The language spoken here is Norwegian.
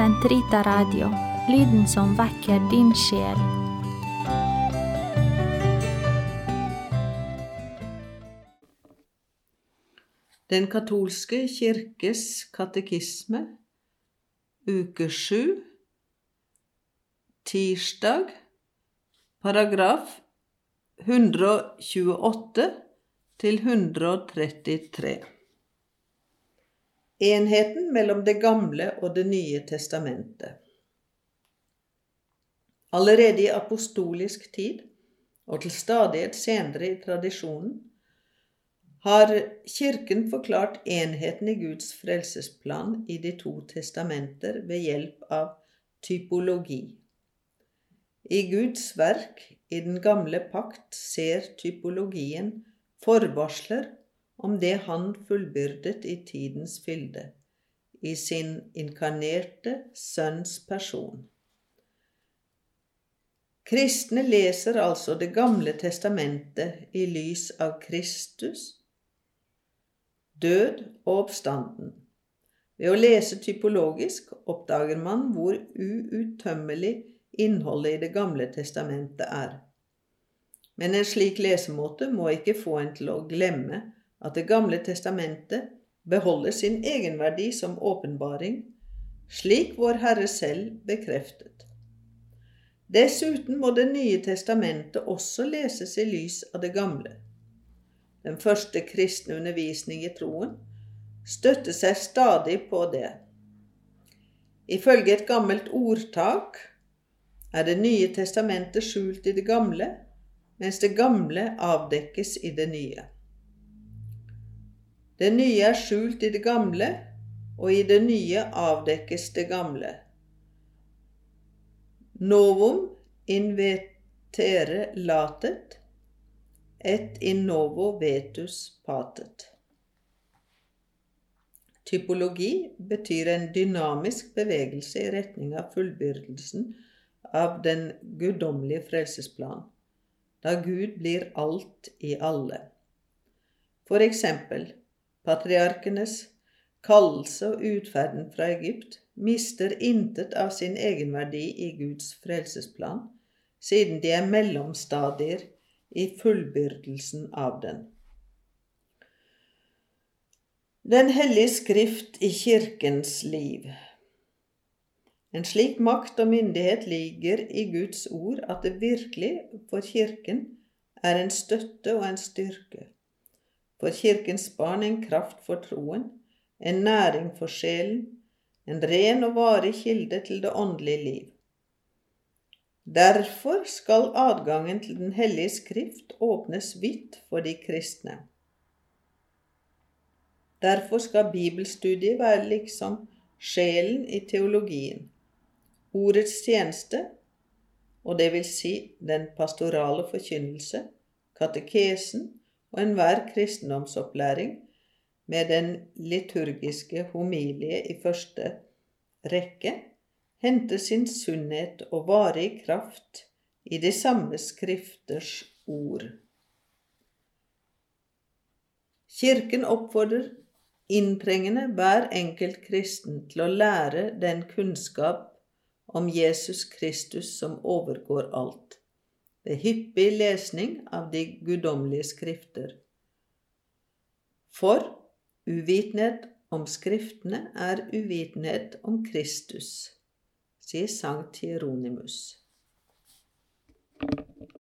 Sentrita Radio, lyden som vekker din sjel. Den katolske kirkes katekisme, uke sju, tirsdag, paragraf 128 til 133. Enheten mellom Det gamle og Det nye testamentet. Allerede i apostolisk tid, og til stadighet senere i tradisjonen, har Kirken forklart enheten i Guds frelsesplan i de to testamenter ved hjelp av typologi. I Guds verk i den gamle pakt ser typologien forvarsler om det han fullbyrdet i tidens fylde, i sin inkarnerte Sønns person. Kristne leser altså Det gamle testamentet i lys av Kristus, død og oppstanden. Ved å lese typologisk oppdager man hvor uuttømmelig innholdet i Det gamle testamentet er. Men en slik lesemåte må ikke få en til å glemme at Det gamle testamentet beholder sin egenverdi som åpenbaring, slik Vår Herre selv bekreftet. Dessuten må Det nye testamentet også leses i lys av det gamle. Den første kristne undervisning i troen støtter seg stadig på det. Ifølge et gammelt ordtak er Det nye testamentet skjult i det gamle, mens det gamle avdekkes i det nye. Det nye er skjult i det gamle, og i det nye avdekkes det gamle. Novum invetere latet, et in novo vetus patet. Typologi betyr en dynamisk bevegelse i retning av fullbyrdelsen av den guddommelige frelsesplan, da Gud blir alt i alle. For eksempel patriarkenes kallelse og utferden fra Egypt mister intet av sin egenverdi i Guds frelsesplan, siden de er mellomstadier i fullbyrdelsen av den. Den hellige skrift i kirkens liv. En slik makt og myndighet ligger i Guds ord at det virkelig for kirken er en støtte og en styrke. For kirkens barn en kraft for troen, en næring for sjelen, en ren og varig kilde til det åndelige liv. Derfor skal adgangen til Den hellige skrift åpnes vidt for de kristne. Derfor skal bibelstudiet være liksom sjelen i teologien, ordets tjeneste, og det vil si den pastorale forkynnelse, katekesen og enhver kristendomsopplæring med den liturgiske homilie i første rekke, hente sin sunnhet og varige kraft i de samme skrifters ord. Kirken oppfordrer inntrengende hver enkelt kristen til å lære den kunnskap om Jesus Kristus som overgår alt, ved hyppig lesning av de guddommelige skrifter. For uvitenhet om Skriftene er uvitenhet om Kristus, sier Sankt Hieronymus.